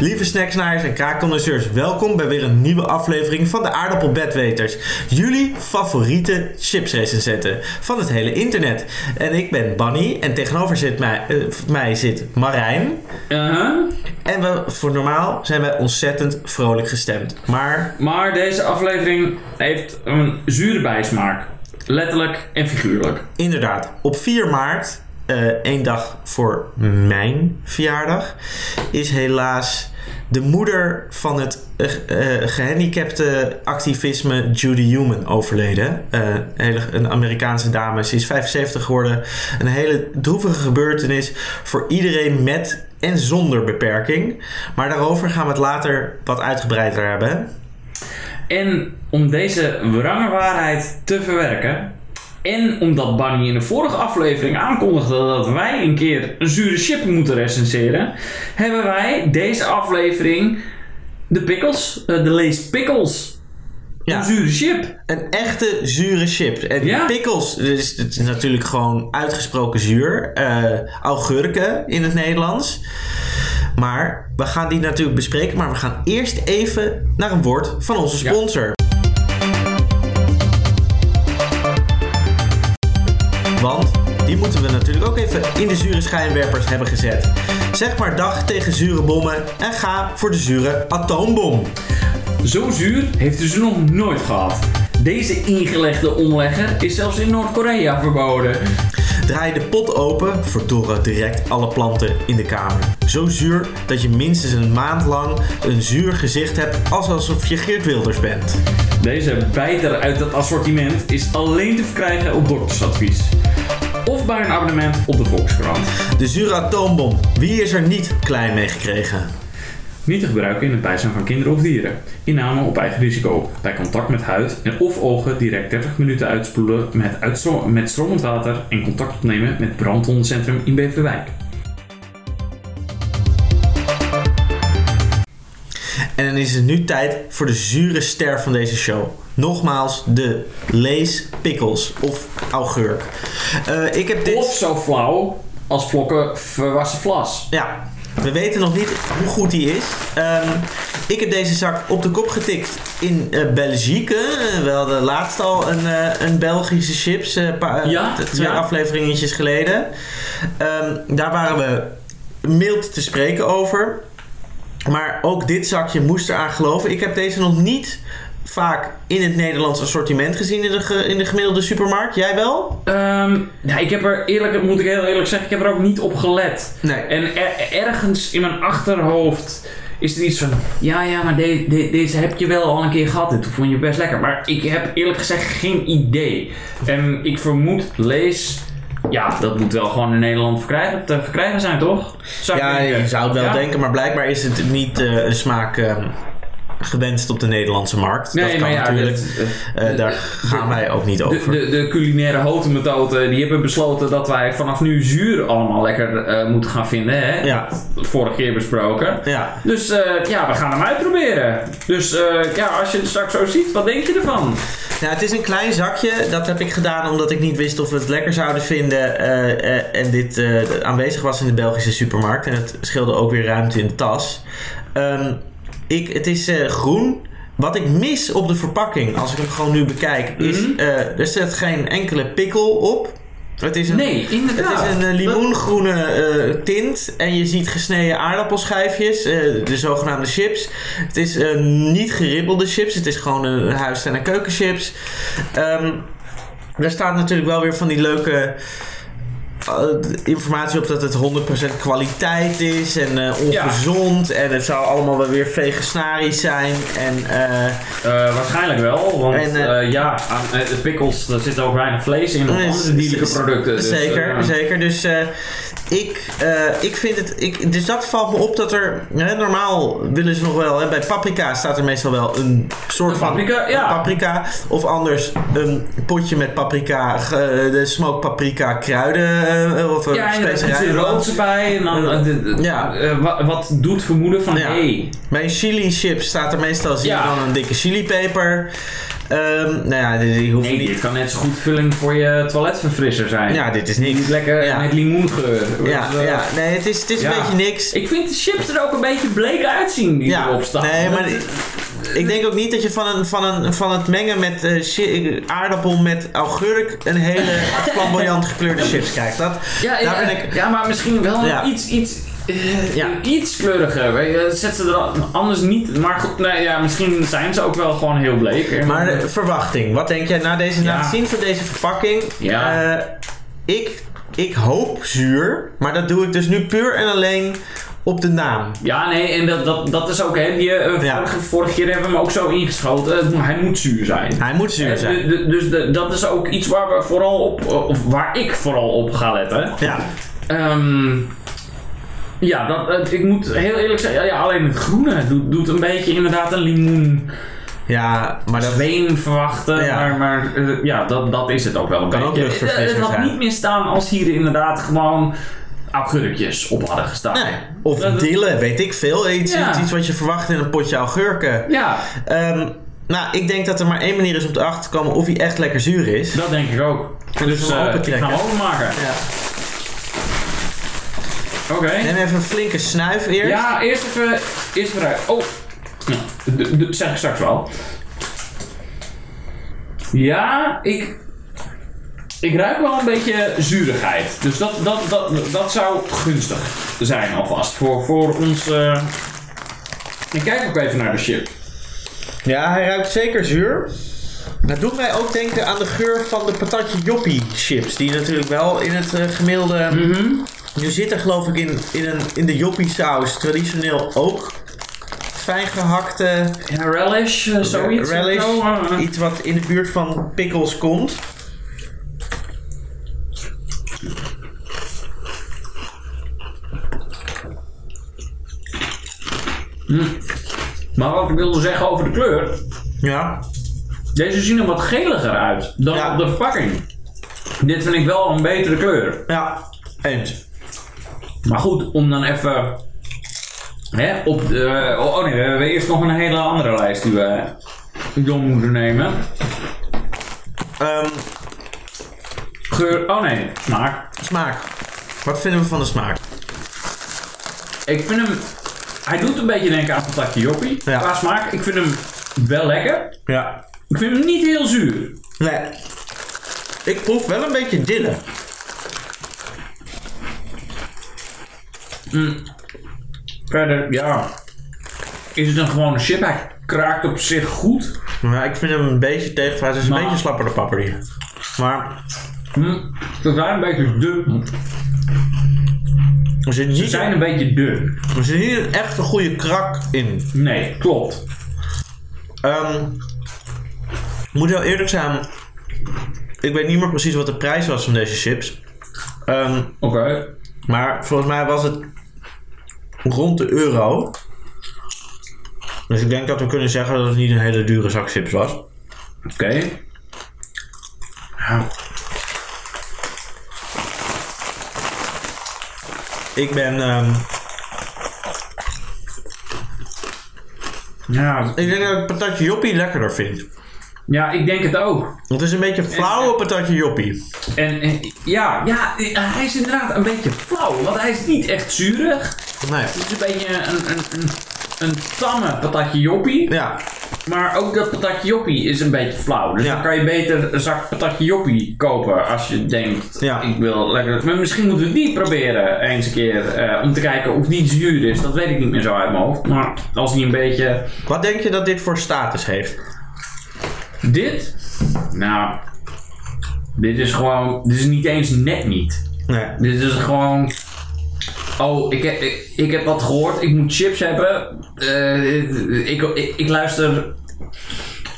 Lieve snacksnaars en kraakconnoisseurs, welkom bij weer een nieuwe aflevering van de Aardappelbedweters. Jullie favoriete chipsrecensenten van het hele internet. En ik ben Banny en tegenover zit mij, eh, mij zit Marijn. Uh-huh. En we, voor normaal zijn wij ontzettend vrolijk gestemd. Maar Maar deze aflevering heeft een zure bijsmaak. Letterlijk en figuurlijk. inderdaad, op 4 maart, eh één dag voor mijn verjaardag, is helaas de moeder van het eh, eh, gehandicapte activisme Judy Human overleden. Eh, een Amerikaanse dame. Ze is 75 geworden. Een hele droevige gebeurtenis voor iedereen met en zonder beperking. Maar daarover gaan we het later wat uitgebreider hebben. En om deze wrange waarheid te verwerken. En omdat Bunny in de vorige aflevering aankondigde dat wij een keer een zure chip moeten recenseren. Hebben wij deze aflevering de pickles, eh, de Lees Pickles. Ja. Een zure chip. Een echte zure chip. En Ja. pickles, dus het is natuurlijk gewoon uitgesproken zuur. Eh augurken in het Nederlands. Maar we gaan die natuurlijk bespreken. Maar we gaan eerst even naar een woord van onze Ja. Want die moeten we natuurlijk ook even in de zure schijnwerpers hebben gezet. Zeg maar dag tegen zure bommen en ga voor de zure atoombom. Zo zuur heeft u ze nog nooit gehad. Deze ingelegde omlegger is zelfs in Noord-Korea verboden. Draai de pot open, verdorren direct alle planten in de kamer. Zo zuur dat je minstens een maand lang een zuur gezicht hebt als alsof je Geert Wilders bent. Deze bijter uit het assortiment is alleen te verkrijgen op doktersadvies. Of bij een abonnement op de Volkskrant. De zure atoombom, wie is er niet klein mee gekregen? Niet te gebruiken in het bijzijn van kinderen of dieren. Inname op eigen risico. Bij contact met huid en of ogen direct 30 minuten uitspoelen met, uitstro- met stromend water en contact opnemen met brandwondencentrum in Beverwijk. En dan is het nu tijd voor de zure ster van deze show. Nogmaals, de lees pickles of augurk. Eh, ik heb dit... Of zo flauw als vlokken verwassen vlas. Ja, we weten nog niet hoe goed die is. Ehm, ik heb deze zak op de kop getikt in eh Belgique. Eh, we hadden laatst al een, een Belgische chips, Ja, twee ja. afleveringetjes geleden. Ehm, daar waren we mild te spreken over. Maar ook dit zakje moest eraan geloven. Ik heb deze nog niet vaak in het Nederlands assortiment gezien in de, in de gemiddelde supermarkt. Jij wel? Ehm, ja, ik heb er eerlijk, moet ik heel eerlijk zeggen, ik heb er ook niet op gelet. Nee. En er- ergens in mijn achterhoofd is er iets van, ja, ja, maar de- de- deze heb je wel al een keer gehad en toen vond je het best lekker. Maar ik heb eerlijk gezegd geen idee. En ik vermoed, lees, ja, dat moet wel gewoon in Nederland verkrijgen, te verkrijgen zijn, toch? Zou Ja, je zou het wel Ja? denken, maar blijkbaar is het niet eh, een smaak eh, gewenst op de Nederlandse markt. Nee, dat kan ja, natuurlijk. dit- Eh, daar gaan wij ook niet De, over. de, de culinaire hotemethode, die hebben besloten dat wij vanaf nu zuur allemaal lekker eh, moeten gaan vinden. Hè? Ja. Vorige keer besproken. Ja. Dus eh, ja, we gaan hem uitproberen. Dus eh, ja, als je het straks zo ziet, wat denk je ervan? Nou, het is een klein zakje. Dat heb ik gedaan omdat ik niet wist of we het lekker zouden vinden. eh, eh, en dit eh, aanwezig was in de Belgische supermarkt. En het scheelde ook weer ruimte in de tas. Ehm, ik, het is eh, groen. Wat ik mis op de verpakking, als ik hem gewoon nu bekijk, is... Mhm. eh, er zit geen enkele pikkel op. Het is een, Nee, Het inderdaad. is een eh, limoengroene tint en je ziet gesneden aardappelschijfjes, de zogenaamde chips. Het is niet geribbelde chips, het is gewoon een huis- en een keukenchips. Ehm daar staat natuurlijk wel weer van die leuke informatie op dat het 100% kwaliteit is en eh, ongezond. En het zou allemaal wel weer vegetarisch zijn. En eh, Eh, waarschijnlijk wel, want En, eh, eh, ja, eh, pickles, daar zit ook weinig vlees in of Nee, andere dierlijke producten. Dus, zeker, eh, zeker. Dus eh, ik, eh, ik vind het. Ik, dus dat valt me op dat er. Hè, normaal willen ze nog wel. Hè, bij paprika staat er meestal wel een soort Een van. paprika, ja. paprika. Of anders een potje met paprika. de smoked paprika kruiden. Of een Ja, er zit specerij. roods erbij. En dan, Ja. eh, wa- wat doet vermoeden van, Ja. hey, Bij chili chips staat er meestal zie je Ja. dan een dikke chilipeper. Ehm, nou ja, die, die hoeft Nee, niet... dit kan net zo goed vulling voor je toiletverfrisser zijn. Ja, dit is Niet niks. lekker Ja. met limoengeur. Ja, Dus, ja, nee, het is, het is ja. een beetje niks. Ik vind de chips er ook een beetje bleek uitzien die Ja, erop staan. nee, maar ik, denk ook niet dat je van, een, van, een, van het mengen met eh, chi- aardappel met augurk een hele flamboyant gekleurde chips krijgt. Dat, ja, daar ja, ben ik- ja, maar misschien wel Ja. iets, iets, eh, Ja. iets kleuriger. weet. Zet ze er an- anders niet. Maar goed, ja, misschien zijn ze ook wel gewoon heel bleek. Maar de verwachting, wat denk jij na deze na Ja. het zien van deze verpakking? Ja. Eh, ik, ik hoop zuur, maar dat doe ik dus nu puur en alleen op de naam. Ja, nee, en dat, dat, dat is ook, hè. Die, eh, Ja. vorige, vorige keer hebben we hem ook zo ingeschoten. Hij moet zuur zijn. Hij moet zuur Eh, zijn. dus de- dat is ook iets waar we vooral op, of waar ik vooral op ga letten. Ja, Ehm, ja, dat, ik moet heel eerlijk zeggen, ja, alleen het groene doet, doet een beetje inderdaad een limoen ja maar dat, zweem verwachten. Ja. Maar, maar eh, ja, dat, dat is het ook wel een Kan ook beetje. luchtverfrisser Het- had zijn. niet meer staan als hier inderdaad gewoon augurkjes op hadden gestaan. nee. Of Dat- dillen, weet ik veel. Iets, Ja. iets, wat je verwacht in een potje augurken. Ja, Ehm, nou, ik denk dat er maar één manier is om erachter te komen of hij echt lekker zuur is. dat denk ik ook. Dus hem eh, ik opentrekken. ga hem openmaken. Ja. Oké. Neem even een flinke snuif eerst. Ja, eerst even, eerst even. Oh, ja, d- d- zeg ik straks wel. Ja, ik, ik ruik wel een beetje zuurigheid. Dus dat, dat, dat, dat zou gunstig zijn alvast voor, voor ons. eh, Ik kijk ook even naar de chip. Ja, hij ruikt zeker zuur. Dat doet mij ook denken aan de geur van de patatje joppie chips. Die natuurlijk wel in het eh, gemiddelde... Nu zit er geloof ik in, in, een, in de joppie saus traditioneel ook fijn gehakte Ja, relish, eh, zoiets. relish. Iets wat in de buurt van pickles komt. Maar wat ik wilde zeggen over de kleur. Ja. Deze zien er wat geliger uit dan Ja. op de verpakking. Dit vind ik wel een betere kleur. Ja. Eens. Maar goed, om dan even. Hè, op de, oh oh nee, we hebben eerst nog een hele andere lijst die we door moeten nemen. Ehm, Geur. Oh nee, smaak. smaak. Wat vinden we van de smaak? Ik vind hem. Hij doet een beetje denken aan patatje joppie. Ja. Qua smaak. Ik vind hem wel lekker. Ja. Ik vind hem niet heel zuur. Nee. Ik proef wel een beetje dille. Verder, ja. Is het een gewone chip? Hij kraakt op zich goed. Maar ik vind hem een beetje tegen. Het is een Maar- beetje slapper de papper hier. Maar Ze zijn een beetje dun. er zit Ze zijn een beetje dun. er zit niet echt een goede krak in. Nee, klopt. Ehm, ik moet heel eerlijk zijn. Ik weet niet meer precies wat de prijs was van deze chips. Ehm, Oké. maar volgens mij was het rond de euro. Dus ik denk dat we kunnen zeggen dat het niet een hele dure zak chips was. Oké. Ja. Ik ben. ehm, Ja, ik denk dat ik patatje joppie lekkerder vind. ja, ik denk het ook. Het is een beetje flauwe patatje joppie. En, en ja, ja, hij is inderdaad een beetje flauw, want hij is niet echt zuurig. Nee. Het is een beetje een, een, een, een tamme patatje joppie. Ja, Maar ook dat patatje joppie is een beetje flauw. Dus Ja. dan kan je beter een zak patatje joppie kopen als je denkt, Ja. ik wil lekker... Maar misschien moeten we die proberen eens een keer eh, om te kijken of die zuur is. Dat weet ik niet meer zo uit mijn hoofd. Maar als die een beetje... wat denk je dat dit voor status heeft? Dit? Nou, dit is gewoon... Dit is niet eens net niet. Nee. Dit is gewoon. Oh, ik heb, ik, ik heb wat gehoord. Ik moet chips hebben. Eh, ik, ik, ik luister.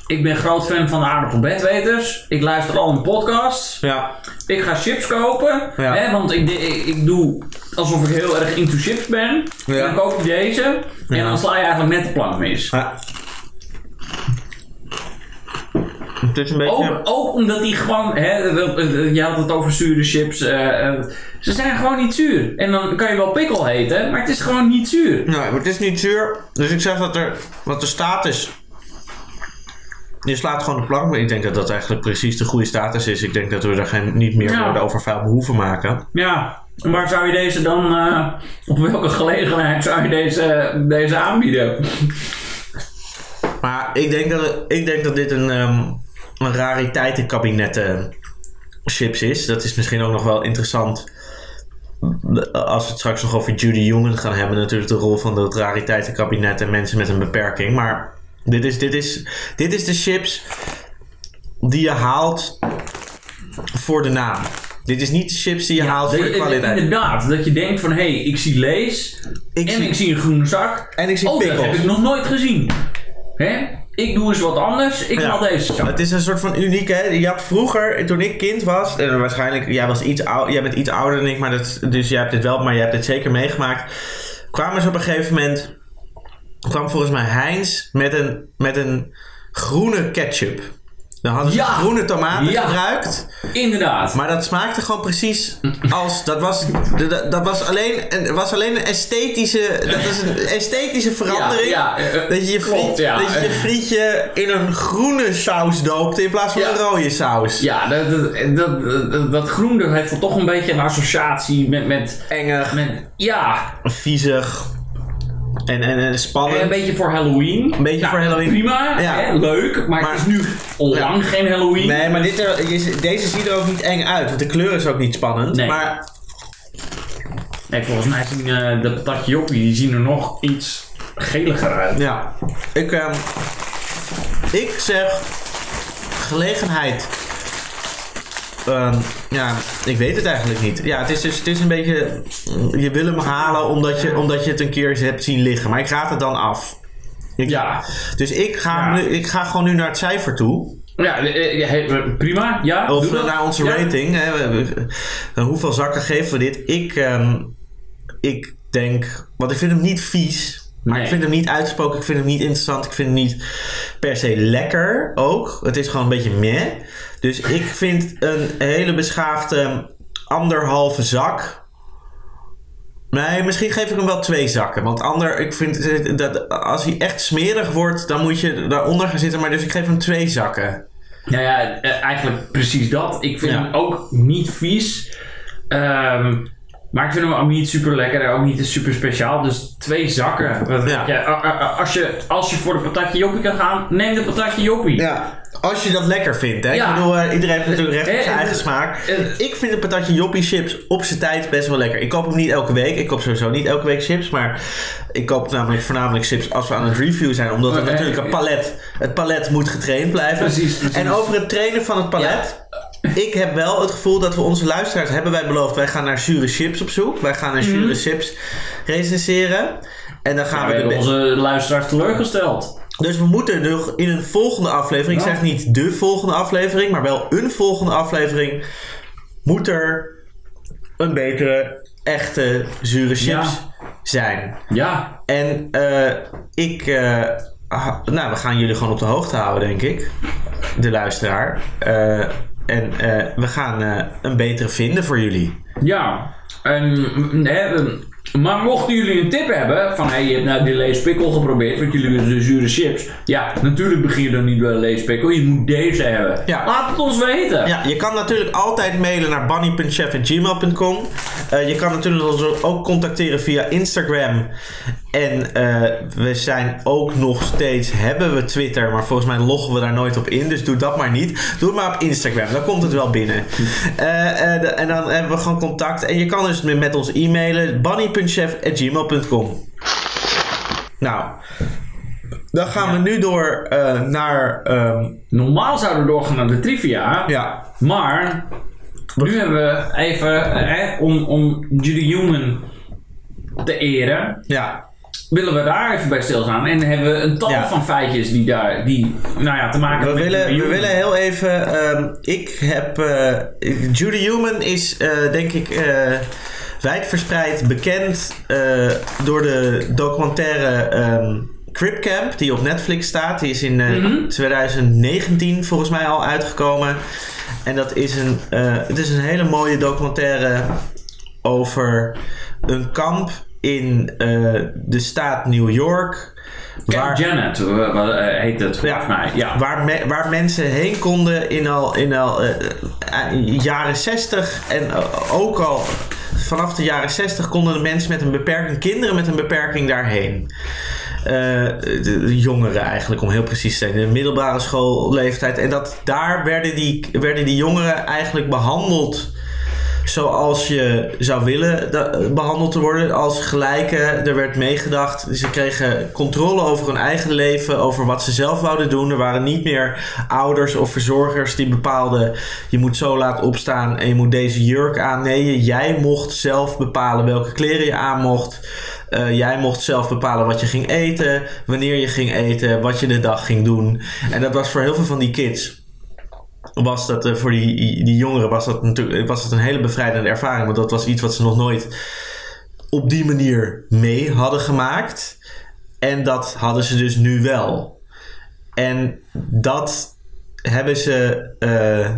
Ik ben groot fan van de aardappelbedweters. Ik luister al een podcast. Ja. Ik ga chips kopen. Ja. Hè, want ik, ik, ik doe alsof ik heel erg into chips ben. Ja. En dan koop ik deze. En dan sla je eigenlijk net de plank mis. ja. Het is een beetje... Ook, ook omdat die gewoon, hè, je had het over zure chips. eh, eh, ze zijn gewoon niet zuur. En dan kan je wel pikkel heten, maar het is gewoon niet zuur. Nee, maar het is niet zuur. Dus ik zeg dat er... Wat de status je slaat gewoon de plank. Maar ik denk dat dat eigenlijk precies de goede status is. Ik denk dat we er geen, niet meer Ja. woorden over vuil hoeven maken. Ja, maar zou je deze dan, eh, op welke gelegenheid zou je deze, deze aanbieden? Maar ik denk dat, ik denk dat dit een, ehm een rariteitenkabinetten chips is. Dat is misschien ook nog wel interessant. Als we het straks nog over Judy Jongen gaan hebben. Natuurlijk de rol van het rariteitenkabinet en mensen met een beperking. Maar dit is, dit is, dit is de chips die je haalt voor de naam. Dit is niet de chips die je haalt voor de kwaliteit. Inderdaad, dat je denkt van, hé, hey, ik zie lees Ik en zie- ik zie een groene zak. En ik zie oh, dat heb ik nog nooit gezien. Hè? Ik doe eens wat anders, ik Ja. haal deze zak. Het is een soort van uniek, hè? Je had vroeger, toen ik kind was, en waarschijnlijk, jij, was iets ou- jij bent iets ouder dan ik, maar dat, dus jij hebt dit wel, maar jij hebt dit zeker meegemaakt. Kwamen ze op een gegeven moment, kwam volgens mij Heinz met een, met een groene ketchup. Dan hadden ze Ja. groene tomaten Ja. gebruikt. Inderdaad. Maar dat smaakte gewoon precies als. Dat was, dat, dat was, alleen, een, was alleen een esthetische. Dat was een esthetische verandering. Ja, ja, eh, dat je je, friet, dat je je frietje in een groene saus doopte in plaats van een rode saus. Ja, dat, dat, dat, dat, dat groen dat heeft toch een beetje een associatie met, met, Engig, met ja, viezig en, en, en spannend. een beetje voor Halloween. Een beetje voor Halloween. Prima, Ja. hè, leuk, maar, Maar- het is nu al Ja. lang geen Halloween. Nee, maar dit er, je- deze ziet er ook niet eng uit, want de kleur is ook niet spannend. Nee. Maar Nee, volgens mij zien eh, de patatje joppie, die zien er nog iets geliger uit. ja, ik, ehm, ik zeg gelegenheid. Ehm, ja, ik weet het eigenlijk niet. Ja, het is dus het is een beetje. Je wil hem halen omdat je, omdat je het een keer hebt zien liggen. Maar ik raad het dan af. Ik- Ja, Dus ik ga, Ja. nu, ik ga gewoon nu naar het cijfer toe. ja eh, eh, eh, prima, ja. Of naar onze Ja. rating. Hè. Hoeveel zakken geven we dit? Ik, ehm, ik denk. Want ik vind hem niet vies. Maar Nee. ik vind hem niet uitgesproken. Ik vind hem niet interessant. Ik vind hem niet per se lekker ook. Het is gewoon een beetje meh. Dus ik vind een hele beschaafde anderhalve zak. Nee, misschien geef ik hem wel twee zakken. Want ander, ik vind dat als hij echt smerig wordt, dan moet je daaronder gaan zitten. Maar dus ik geef hem twee zakken. Nou ja, eh, eigenlijk precies dat. Ik vind Ja. hem ook niet vies. Ehm, maar ik vind hem ook niet super lekker. Ook niet super speciaal. Dus twee zakken. Ja. ja, als, je, als je voor de patatje joppie kan gaan, neem de patatje joppie. Ja, als je dat lekker vindt. Hè? Ja. Ik bedoel, eh, iedereen heeft natuurlijk recht op Eh, zijn eh, eigen smaak. Ik vind de patatje joppie chips op zijn tijd best wel lekker. Ik koop hem niet elke week. Ik koop sowieso niet elke week chips. Maar ik koop namelijk voornamelijk chips als we aan het review zijn. Omdat het Eh, natuurlijk een palet... Het palet moet getraind blijven. Precies, precies. En over het trainen van het palet... Ik heb wel het gevoel dat we onze luisteraars hebben wij beloofd. Wij gaan naar zure chips op zoek. Wij gaan naar zure chips recenseren. En dan gaan Mhm. Ja, we we onze luisteraars teleurgesteld. dus we moeten nog in een volgende aflevering, ik zeg niet de volgende aflevering, maar wel een volgende aflevering, moet er een betere, echte, zure chips Ja. zijn. Ja, En eh, ik, eh, ha- nou, we gaan jullie gewoon op de hoogte houden, denk ik, de luisteraar. Eh, en eh, we gaan eh, een betere vinden voor jullie. ja. En, mm, hè, mm, maar mochten jullie een tip hebben van hey, je hebt nou die leespikkel geprobeerd, want jullie willen de zure chips. Ja, natuurlijk begin je dan niet bij een leespikkel, je moet deze hebben. Ja. Laat het ons weten. Ja, je kan natuurlijk altijd mailen naar bunny.chef.gmail.com. Eh, je kan natuurlijk ons ook contacteren via Instagram. En eh, we zijn ook nog steeds, hebben we Twitter, maar volgens mij loggen we daar nooit op in. Dus doe dat maar niet. Doe het maar op Instagram, dan komt het wel binnen. Eh, eh, en dan hebben we gewoon contact. En je kan dus met ons e-mailen, bunny.chef.gmail.com. Nou, dan gaan we nu door naar... ehm, Normaal zouden we doorgaan naar de trivia. ja, Maar nu hebben we even, om, om Judy Human te eren, ja, willen we daar even bij stilstaan. En hebben we een tal Ja. van feitjes die daar, die, nou ja, te maken We hebben met willen, we willen heel even. ehm, ik heb. eh, Judy Human is eh, denk ik. eh wijdverspreid bekend door de documentaire ehm Crip Camp, die op Netflix staat. Die is in eh, Mhm. 2019 volgens mij al uitgekomen. En dat is een, het is een hele mooie documentaire over een kamp in eh, de staat New York. Camp Janet uh, wat, uh, heet het volgens mij. Ja. Waar, me- waar mensen heen konden in al, in al eh, eh, jaren 60 en eh, ook al vanaf de jaren 60 konden de mensen met een beperking, kinderen met een beperking daarheen. Eh, de, de jongeren eigenlijk, om heel precies te zijn. De middelbare schoolleeftijd. En dat, daar werden die, werden die jongeren eigenlijk behandeld zoals je zou willen behandeld te worden als gelijke. Er werd meegedacht. Ze kregen controle over hun eigen leven, over wat ze zelf wouden doen. Er waren niet meer ouders of verzorgers die bepaalden: je moet zo laat opstaan en je moet deze jurk aan. Nee, jij mocht zelf bepalen welke kleren je aan mocht. Eh, jij mocht zelf bepalen wat je ging eten, wanneer je ging eten, wat je de dag ging doen. En dat was voor heel veel van die kids was dat eh, voor die, die jongeren was dat natuurlijk was het een hele bevrijdende ervaring. Want dat was iets wat ze nog nooit op die manier mee hadden gemaakt. En dat hadden ze dus nu wel. En dat hebben ze eh,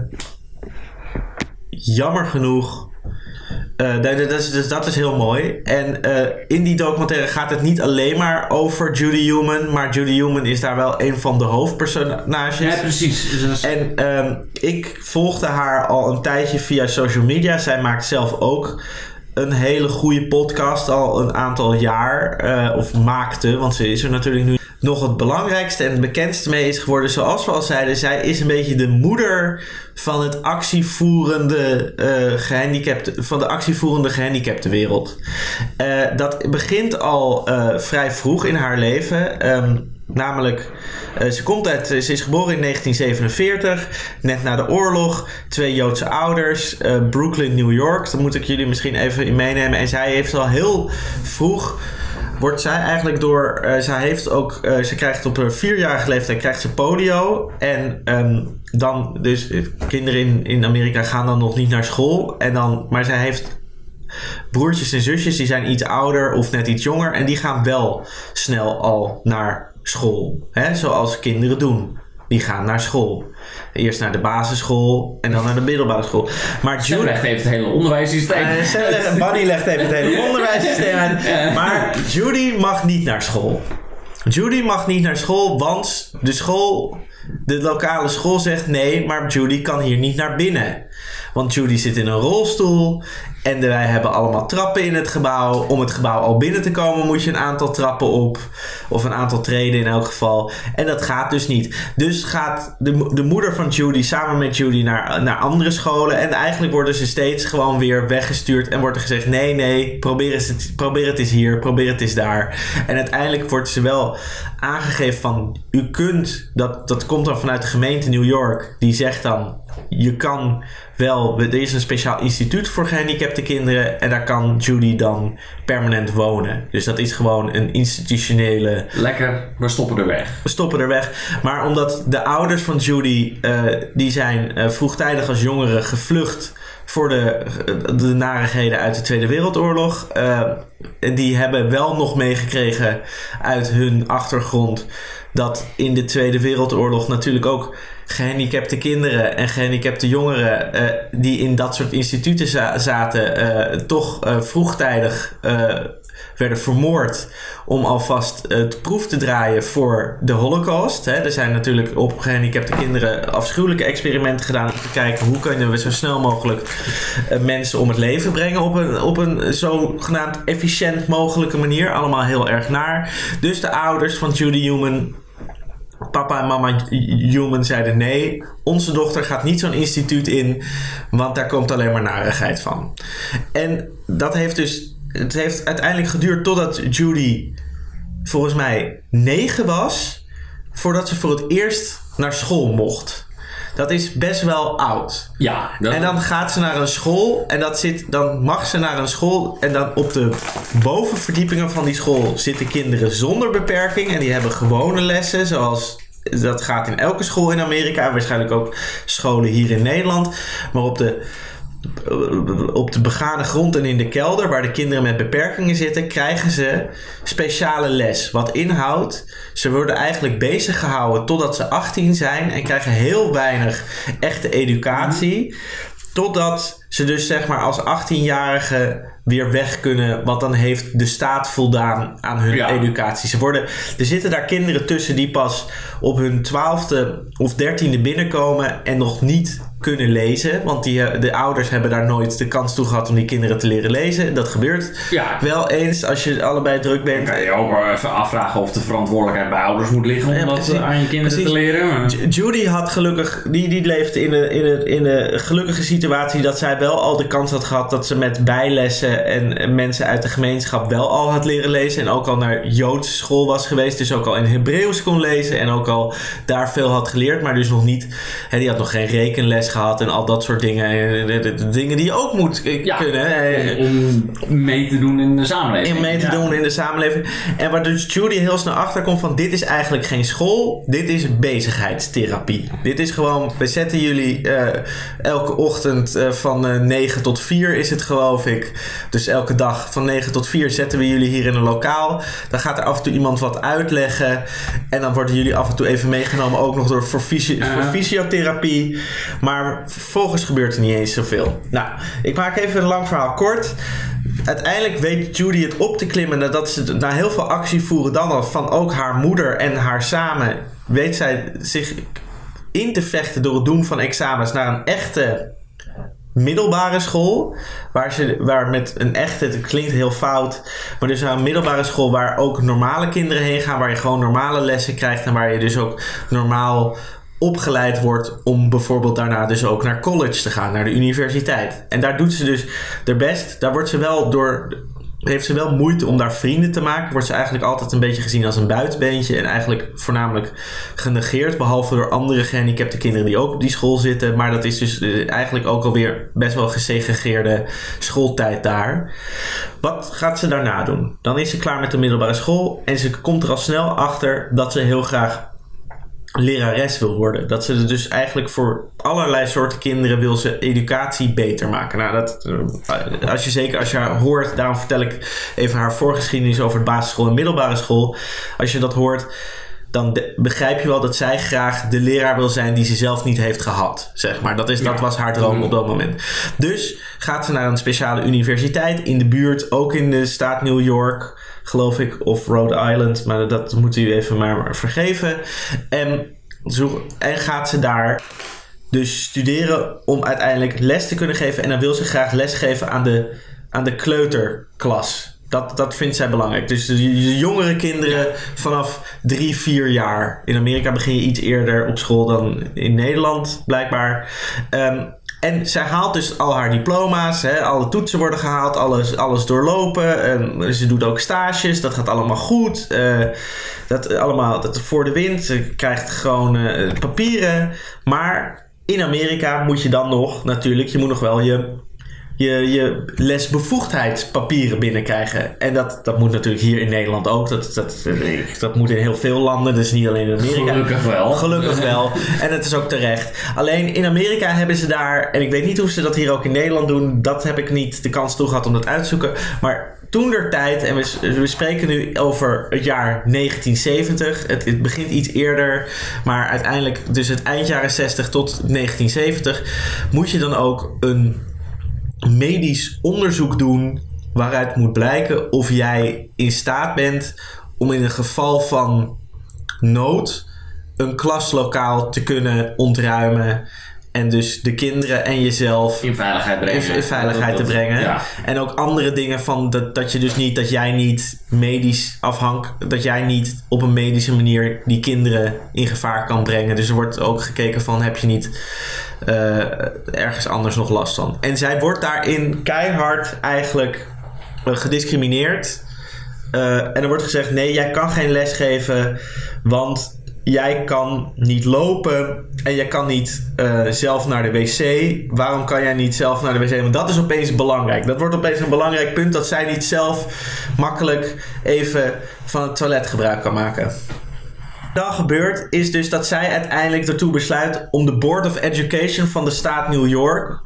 jammer genoeg. Eh, dat, dat is, dus dat is heel mooi. En eh, in die documentaire gaat het niet alleen maar over Judy Human. Maar Judy Human is daar wel een van de hoofdpersonages. ja, precies. Dus En ehm, ik volgde haar al een tijdje via social media. Zij maakt zelf ook een hele goede podcast al een aantal jaar. eh, of maakte, want ze is er natuurlijk nu nog het belangrijkste en het bekendste mee is geworden. Zoals we al zeiden, zij is een beetje de moeder van het actievoerende eh gehandicapte, van de actievoerende gehandicapte wereld. Eh, dat begint al eh, vrij vroeg in haar leven. Ehm, namelijk, ze, komt uit, ze is geboren in 1947, net na de oorlog. Twee Joodse ouders, Brooklyn, New York. Dat moet ik jullie misschien even in meenemen. En zij heeft al heel vroeg wordt zij eigenlijk door. eh, zij heeft ook. eh, ze krijgt op haar vierjarige leeftijd krijgt ze polio. En ehm, dan. Dus eh, kinderen in, in Amerika gaan dan nog niet naar school. En dan, maar zij heeft broertjes en zusjes die zijn iets ouder of net iets jonger. En die gaan wel snel al naar school. Hè? Zoals kinderen doen. Die gaan naar school. Eerst naar de basisschool en dan naar de middelbare school. Maar Jude- legt even het hele onderwijssysteem. eh, Sam legt- Bunny legt even het hele onderwijssysteem uit. Maar Judy mag niet naar school. Judy mag niet naar school, want de school, de lokale school zegt nee, maar Judy kan hier niet naar binnen. Want Judy zit in een rolstoel en wij hebben allemaal trappen in het gebouw. Om het gebouw al binnen te komen moet je een aantal trappen op. Of een aantal treden in elk geval. En dat gaat dus niet. Dus gaat de, de moeder van Judy samen met Judy naar, naar andere scholen. En eigenlijk worden ze steeds gewoon weer weggestuurd. En wordt er gezegd: nee, nee, probeer, het, probeer het eens hier, probeer het eens daar. En uiteindelijk wordt ze wel aangegeven van: u kunt, dat, dat komt dan vanuit de gemeente New York. Die zegt dan: je kan wel, er is een speciaal instituut voor gehandicapte kinderen. En daar kan Judy dan permanent wonen. Dus dat is gewoon een institutionele Lekker, we stoppen er weg. we stoppen er weg. Maar omdat de ouders van Judy, eh, die zijn eh, vroegtijdig als jongeren gevlucht voor de, de narigheden uit de Tweede Wereldoorlog. Eh, die hebben wel nog meegekregen uit hun achtergrond dat in de Tweede Wereldoorlog natuurlijk ook gehandicapte kinderen en gehandicapte jongeren eh, die in dat soort instituten za- zaten, eh, toch eh, vroegtijdig werden vermoord om alvast het proef te draaien voor de Holocaust. Hè. Er zijn natuurlijk op gehandicapte kinderen afschuwelijke experimenten gedaan om te kijken hoe kunnen we zo snel mogelijk mensen om het leven brengen op een, op een zogenaamd efficiënt mogelijke manier. Allemaal heel erg naar. Dus de ouders van Judy Human Papa en mama Human zeiden nee, onze dochter gaat niet zo'n instituut in, want daar komt alleen maar narigheid van. En dat heeft dus, het heeft uiteindelijk geduurd totdat Judy volgens mij negen was, voordat ze voor het eerst naar school mocht. Dat is best wel oud. Ja, dat, En dan gaat ze naar een school en dat zit, dan mag ze naar een school en dan op de bovenverdiepingen van die school zitten kinderen zonder beperking en die hebben gewone lessen zoals dat gaat in elke school in Amerika, waarschijnlijk ook scholen hier in Nederland, maar op de op de begane grond en in de kelder, waar de kinderen met beperkingen zitten, krijgen ze speciale les. Wat inhoudt, ze worden eigenlijk bezig gehouden totdat ze 18 zijn en krijgen heel weinig echte educatie. Totdat ze dus zeg maar als 18-jarige weer weg kunnen. Want dan heeft de staat voldaan aan hun Ja. educatie. Ze worden, er zitten daar kinderen tussen die pas op hun twaalfde of dertiende binnenkomen en nog niet kunnen lezen. Want die, eh, de ouders hebben daar nooit de kans toe gehad om die kinderen te leren lezen. Dat gebeurt Ja. wel eens als je allebei druk bent. Dan kan je ook wel even afvragen of de verantwoordelijkheid bij ouders moet liggen om Ja, dat precies. eh, aan je kinderen Precies. te leren. maar- Judy had gelukkig, die, die leefde in de, in, de, in de gelukkige situatie dat zij wel al de kans had gehad dat ze met bijlessen en, en mensen uit de gemeenschap wel al had leren lezen. En ook al naar Joods school was geweest, dus ook al in Hebreeuws kon lezen en ook al daar veel had geleerd, maar dus nog niet, hè, die had nog geen rekenles gehad en al dat soort dingen. En De, de- de dingen die je ook moet eh, Ja. kunnen. om mee te doen in de samenleving. in mee te Ja. doen in de samenleving. En waar dus Judy heel snel achter komt van dit is eigenlijk geen school, dit is bezigheidstherapie. Dit is gewoon, we zetten jullie eh, elke ochtend eh, van eh, 9 tot 4 is het geloof ik. Dus elke dag van 9 tot 4 zetten we jullie hier in een lokaal. Dan gaat er af en toe iemand wat uitleggen. En dan worden jullie af en toe even meegenomen ook nog door voor, voor fysiotherapie. Maar vervolgens gebeurt er niet eens zoveel. Nou, ik maak even een lang verhaal kort. Uiteindelijk weet Judy het op te klimmen nadat ze na heel veel actie voeren dan al van ook haar moeder en haar samen weet zij zich in te vechten door het doen van examens naar een echte middelbare school. Waar, ze, waar met een echte, het klinkt heel fout, maar dus een middelbare school waar ook normale kinderen heen gaan. Waar je gewoon normale lessen krijgt en waar je dus ook normaal opgeleid wordt om bijvoorbeeld daarna dus ook naar college te gaan, naar de universiteit. En daar doet ze dus haar best. Daar wordt ze wel door heeft ze wel moeite om daar vrienden te maken. Wordt ze eigenlijk altijd een beetje gezien als een buitenbeentje. En eigenlijk voornamelijk genegeerd. Behalve door andere gehandicapte kinderen die ook op die school zitten. Maar dat is dus eh, eigenlijk ook alweer best wel gesegregeerde schooltijd daar. Wat gaat ze daarna doen? Dan is ze klaar met de middelbare school. En ze komt er al snel achter dat ze heel graag lerares wil worden. Dat ze er dus eigenlijk voor allerlei soorten kinderen wil ze educatie beter maken. Nou, dat, eh, als je zeker als je haar hoort, daarom vertel ik even haar voorgeschiedenis over de basisschool en middelbare school. Als je dat hoort, dan de- begrijp je wel dat zij graag de leraar wil zijn die ze zelf niet heeft gehad. Zeg maar. dat, is, dat was haar droom op dat moment. Dus gaat ze naar een speciale universiteit in de buurt, ook in de staat New York, geloof ik, of Rhode Island, maar dat moet u even maar, vergeven. En, en gaat ze daar dus studeren om uiteindelijk les te kunnen geven. En dan wil ze graag lesgeven aan de, aan de kleuterklas. Dat, dat vindt zij belangrijk. Dus de, jongere kinderen vanaf drie, vier jaar. In Amerika begin je iets eerder op school dan in Nederland, blijkbaar. Ehm, en zij haalt dus al haar diploma's. Hè, alle toetsen worden gehaald, alles, alles doorlopen. En ze doet ook stages, dat gaat allemaal goed. Eh, dat allemaal dat voor de wind. Ze krijgt gewoon eh, papieren. Maar in Amerika moet je dan nog, natuurlijk, je moet nog wel je, je, je lesbevoegdheidspapieren binnenkrijgen. En dat, dat moet natuurlijk hier in Nederland ook. Dat, dat, dat moet in heel veel landen, dus niet alleen in Amerika. Gelukkig wel. Gelukkig wel. En het is ook terecht. Alleen in Amerika hebben ze daar, en ik weet niet hoe ze dat hier ook in Nederland doen, dat heb ik niet de kans toe gehad om dat uit te zoeken. Maar toen der tijd, en we, we spreken nu over het jaar 1970. Het, het begint iets eerder, maar uiteindelijk, dus het eind jaren 60 tot 1970, moet je dan ook een medisch onderzoek doen waaruit moet blijken of jij in staat bent om in een geval van nood een klaslokaal te kunnen ontruimen en dus de kinderen en jezelf In veiligheid brengen. in, in veiligheid te Dat- brengen. Ja. En ook andere dingen van dat, dat je dus niet, dat jij niet medisch afhankelijk, dat jij niet op een medische manier die kinderen in gevaar kan brengen. Dus er wordt ook gekeken van heb je niet eh, ergens anders nog last van. En zij wordt daarin keihard eigenlijk eh, gediscrimineerd. Eh, en er wordt gezegd: nee, jij kan geen les geven, want jij kan niet lopen en jij kan niet eh, zelf naar de wc. Waarom kan jij niet zelf naar de wc? Want dat is opeens belangrijk. Dat wordt opeens een belangrijk punt dat zij niet zelf makkelijk even van het toilet gebruik kan maken. Wat dan gebeurt is dus dat zij uiteindelijk ertoe besluit om de Board of Education van de staat New York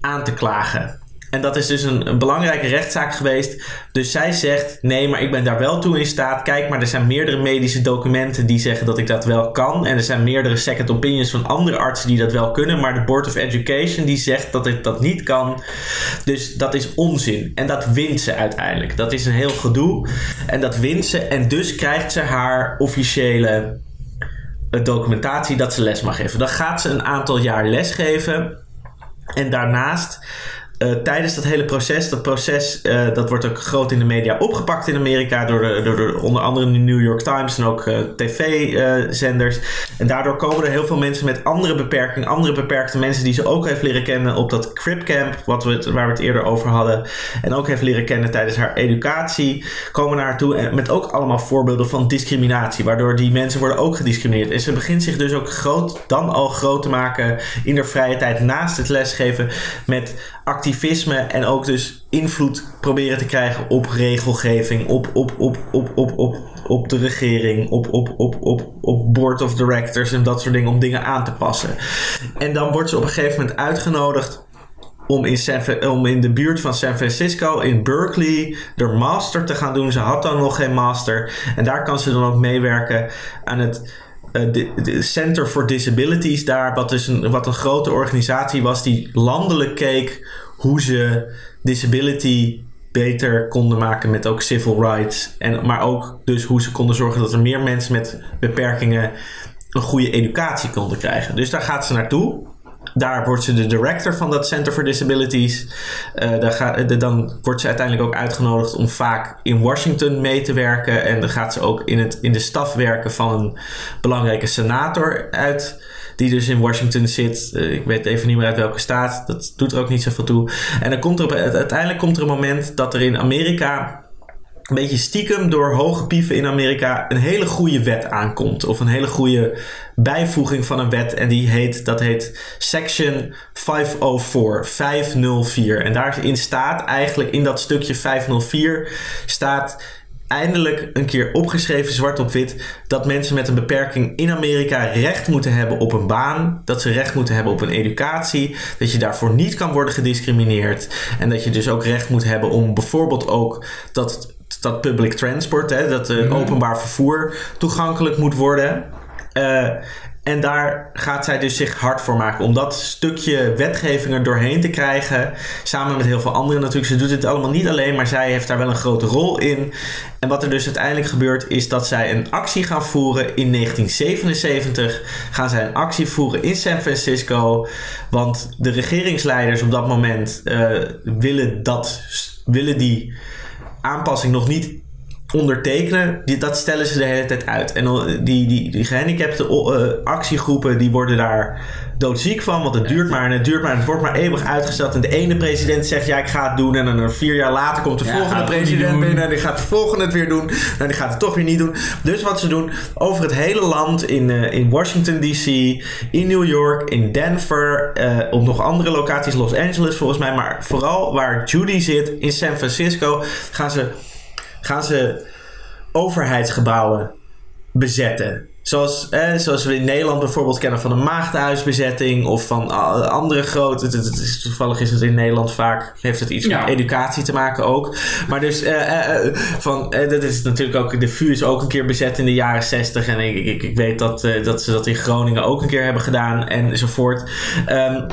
aan te klagen. En dat is dus een, een, belangrijke rechtszaak geweest. Dus zij zegt: nee, maar ik ben daar wel toe in staat. Kijk, maar er zijn meerdere medische documenten die zeggen dat ik dat wel kan. En er zijn meerdere second opinions van andere artsen die dat wel kunnen. Maar de Board of Education die zegt dat ik dat niet kan. Dus dat is onzin. En dat wint ze uiteindelijk. Dat is een heel gedoe. En dat wint ze. En dus krijgt ze haar officiële eh, documentatie dat ze les mag geven. Dan gaat ze een aantal jaar lesgeven. En daarnaast uh, tijdens dat hele proces, dat proces uh, dat wordt ook groot in de media opgepakt in Amerika door, door de, onder andere de New York Times en ook uh, tv-zenders. en daardoor komen er heel veel mensen met andere beperkingen, andere beperkte mensen die ze ook heeft leren kennen op dat Crip Camp, wat we waar we het eerder over hadden, en ook heeft leren kennen tijdens haar educatie, komen naar haar toe en met ook allemaal voorbeelden van discriminatie, waardoor die mensen worden ook gediscrimineerd. En ze begint zich dus ook groot, dan al groot te maken in haar vrije tijd naast het lesgeven met activisme en ook dus invloed proberen te krijgen op regelgeving, op, op, op, op, op, op, op de regering, op, op, op, op, op board of directors en dat soort dingen om dingen aan te passen. En dan wordt ze op een gegeven moment uitgenodigd om in, San, om in de buurt van San Francisco, in Berkeley, de master te gaan doen. Ze had dan nog geen master. En daar kan ze dan ook meewerken aan het uh, de, Center for Disabilities daar, wat, dus een, wat een grote organisatie was die landelijk keek hoe ze disability beter konden maken met ook civil rights. En, maar ook dus hoe ze konden zorgen dat er meer mensen met beperkingen een goede educatie konden krijgen. Dus daar gaat ze naartoe. Daar wordt ze de director van dat Center for Disabilities. Uh, daar gaat, dan wordt ze uiteindelijk ook uitgenodigd om vaak in Washington mee te werken. En dan gaat ze ook in, het, in de staf werken van een belangrijke senator uit. Die dus in Washington zit. Uh, ik weet even niet meer uit welke staat. Dat doet er ook niet zoveel toe. En dan komt er op, uiteindelijk komt er een moment dat er in Amerika een beetje stiekem door hoge pieven in Amerika een hele goede wet aankomt. Of een hele goede bijvoeging van een wet. En die heet, dat heet Section 504, 504. En daarin staat eigenlijk in dat stukje 504 staat eindelijk een keer opgeschreven zwart op wit dat mensen met een beperking in Amerika recht moeten hebben op een baan, dat ze recht moeten hebben op een educatie, dat je daarvoor niet kan worden gediscrimineerd en dat je dus ook recht moet hebben om bijvoorbeeld ook dat dat public transport, hè, dat uh, openbaar vervoer toegankelijk moet worden. Uh, en daar gaat zij dus zich hard voor maken om dat stukje wetgeving er doorheen te krijgen. Samen met heel veel anderen natuurlijk. Ze doet dit allemaal niet alleen, maar zij heeft daar wel een grote rol in. En wat er dus uiteindelijk gebeurt is dat zij een actie gaan voeren in 1977. Gaan zij een actie voeren in San Francisco. Want de regeringsleiders op dat moment uh, willen, dat, willen die aanpassing nog niet ondertekenen, die, dat stellen ze de hele tijd uit. En die, die, die gehandicapte uh, actiegroepen die worden daar doodziek van, want het duurt maar en het duurt maar en het wordt maar eeuwig uitgesteld. En de ene president zegt ja, ik ga het doen. En dan vier jaar later komt de volgende president binnen en die gaat de volgende het weer doen. En die gaat het toch weer niet doen. Dus wat ze doen over het hele land, in, uh, in Washington DC, in New York, in Denver, uh, op nog andere locaties, Los Angeles volgens mij, maar vooral waar Judy zit, in San Francisco, gaan ze gaan ze overheidsgebouwen bezetten. Zoals, eh, zoals we in Nederland bijvoorbeeld kennen van een maagdenhuisbezetting of van andere grote. Het, het, is, toevallig is het in Nederland vaak, heeft het iets met educatie te maken ook. Maar dus, eh, eh, van, dat is natuurlijk ook, de VU is ook een keer bezet in de jaren 60. En ik, ik, ik weet dat, dat ze dat in Groningen ook een keer hebben gedaan enzovoort. Um,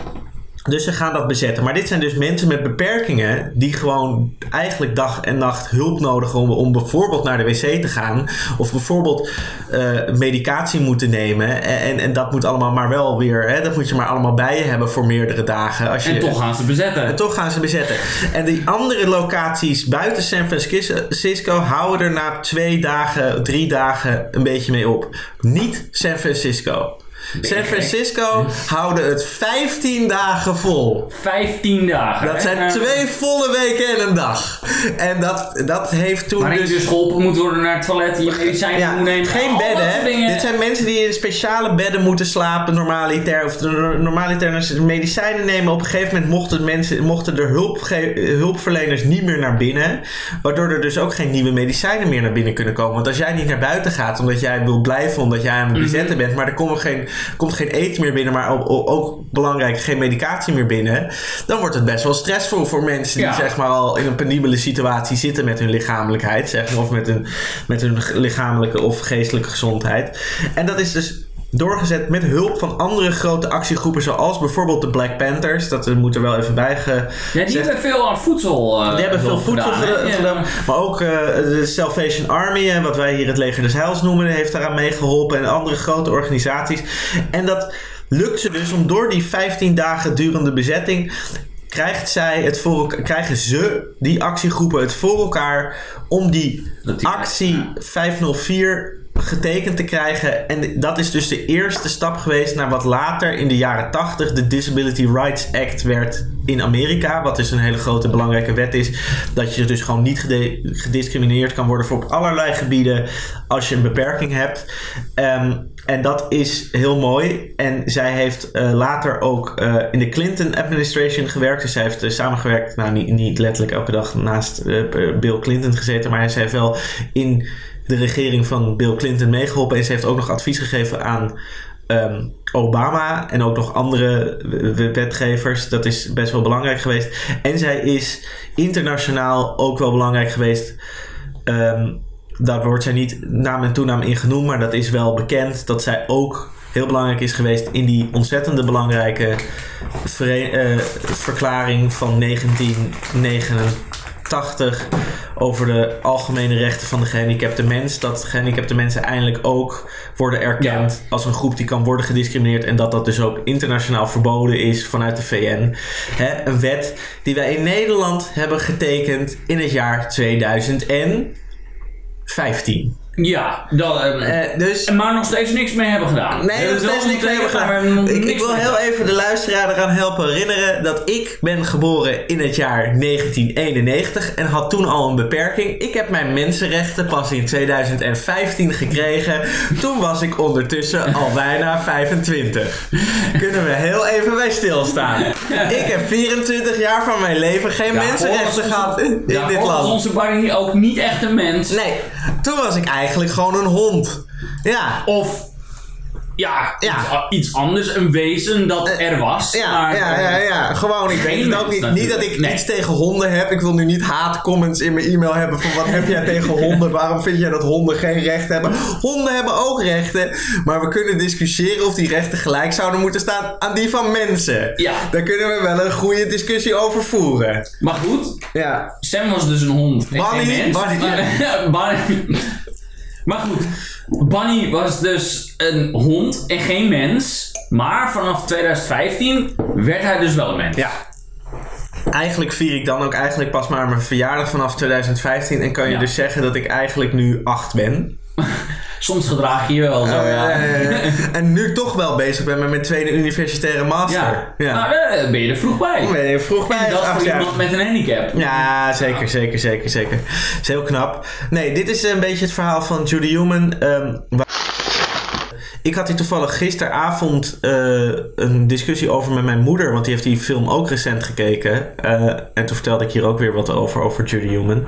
dus ze gaan dat bezetten. Maar dit zijn dus mensen met beperkingen die gewoon eigenlijk dag en nacht hulp nodig hebben om, bijvoorbeeld naar de wc te gaan. Of bijvoorbeeld uh, medicatie moeten nemen. En, en dat moet allemaal maar wel weer, hè, dat moet je maar allemaal bij je hebben voor meerdere dagen. Als je, en toch gaan ze bezetten. En toch gaan ze bezetten. En die andere locaties buiten San Francisco houden er na twee dagen, drie dagen een beetje mee op. Niet San Francisco. San Francisco houden het 15 dagen vol. 15 dagen. Dat zijn twee volle weken en een dag. En dat, dat heeft toen. Waarin dus, dus geholpen moet worden naar het toilet. Je medicijnen ja, moet nemen. Geen bedden, hè? Dit zijn mensen die in speciale bedden moeten slapen, normaliter. Of normaliter medicijnen nemen. Op een gegeven moment mochten, mensen, mochten er hulp, hulpverleners niet meer naar binnen. Waardoor er dus ook geen nieuwe medicijnen meer naar binnen kunnen komen. Want als jij niet naar buiten gaat omdat jij wil blijven, omdat jij aan het mhm. bezetten bent, maar er komen geen komt geen eten meer binnen, maar ook, ook belangrijk, geen medicatie meer binnen. Dan wordt het best wel stressvol voor mensen die Ja. zeg maar al in een penibele situatie zitten met hun lichamelijkheid, zeg maar, of met hun, met hun lichamelijke of geestelijke gezondheid. En dat is dus doorgezet met hulp van andere grote actiegroepen, zoals bijvoorbeeld de Black Panthers. Dat eh, moet er wel even bij ge, Ja, die Zeg- hebben veel aan voedsel eh, die hebben veel voedsel gedaan, Ja. Maar ook eh, de Salvation Army, en wat wij hier het Leger des Heils noemen, heeft daaraan meegeholpen. En andere grote organisaties. En dat lukt ze dus om door die 15 dagen durende bezetting. Krijgt zij het voor krijgen ze, die actiegroepen, het voor elkaar om die die- actie 504 getekend te krijgen. En dat is dus de eerste stap geweest naar wat later in de jaren 80 de Disability Rights Act werd in Amerika. Wat dus een hele grote belangrijke wet is. Dat je dus gewoon niet gediscrimineerd kan worden voor op allerlei gebieden als je een beperking hebt. Ehm, en dat is heel mooi. En zij heeft eh, later ook eh, in de Clinton administration gewerkt. Dus zij heeft eh, samengewerkt, nou niet, niet letterlijk elke dag naast Bill Clinton gezeten. Maar zij heeft wel in de regering van Bill Clinton meegeholpen. En ze heeft ook nog advies gegeven aan ehm, Obama en ook nog andere wetgevers. Dat is best wel belangrijk geweest. En zij is internationaal ook wel belangrijk geweest. Ehm, daar wordt zij niet naam en toenaam in genoemd, maar dat is wel bekend dat zij ook heel belangrijk is geweest in die ontzettende belangrijke eh, verklaring van 1989 over de algemene rechten van de gehandicapte mens. Dat gehandicapte mensen eindelijk ook worden erkend als een groep die kan worden gediscrimineerd en dat dat dus ook internationaal verboden is vanuit de VN. Hè, een wet die wij in Nederland hebben getekend in het jaar 2015. Ja, dat, Eh, dus maar nog steeds niks mee hebben gedaan. Nee, nog steeds niks mee hebben gedaan. Ik, wil heel even de luisteraar eraan helpen herinneren dat ik ben geboren in het jaar 1991 en had toen al een beperking. Ik heb mijn mensenrechten pas in 2015 gekregen. Toen was ik ondertussen al bijna 25. Kunnen we heel even bij stilstaan. Ik heb 24 jaar van mijn leven geen Ja, mensenrechten gehad in, Ja, dit land. onze Barney ook niet echt een mens. Nee, toen was ik eigenlijk gewoon een hond. Ja. Of ja, Ja. Iets, anders, een wezen dat er was. Ja, maar, ja, ja, ja, gewoon. Ik weet het ook niet. Niet dat ik. Nee. iets tegen honden heb. Ik wil nu niet haatcomments in mijn e-mail hebben van wat heb jij tegen honden? Waarom vind jij dat honden geen recht hebben? Honden hebben ook rechten, maar we kunnen discussiëren of die rechten gelijk zouden moeten staan aan die van mensen. Ja. Daar kunnen we wel een goede discussie over voeren. Maar goed, Ja. Sam was dus een hond. geen mens. Bunny. Maar, goed, Bunny was dus een hond en geen mens. Maar vanaf 2015 werd hij dus wel een mens. Ja. Eigenlijk vier ik dan ook eigenlijk pas maar mijn verjaardag vanaf 2015. En kan je Ja. dus zeggen dat ik eigenlijk nu acht ben. Soms gedraag je je wel zo, ja. Eh, en nu toch wel bezig ben met mijn tweede universitaire master. ja. Nou, daar ben je er vroeg bij. Ben er vroeg bij. En dat voor iemand met een handicap. Ja, zeker, zeker, zeker, zeker. is heel knap. Nee, dit is een beetje het verhaal van Judy Human. Waar- ik had hier toevallig gisteravond eh, een discussie over met mijn moeder, want die heeft die film ook recent gekeken. Eh, en toen vertelde ik hier ook weer wat over, over Judy Human.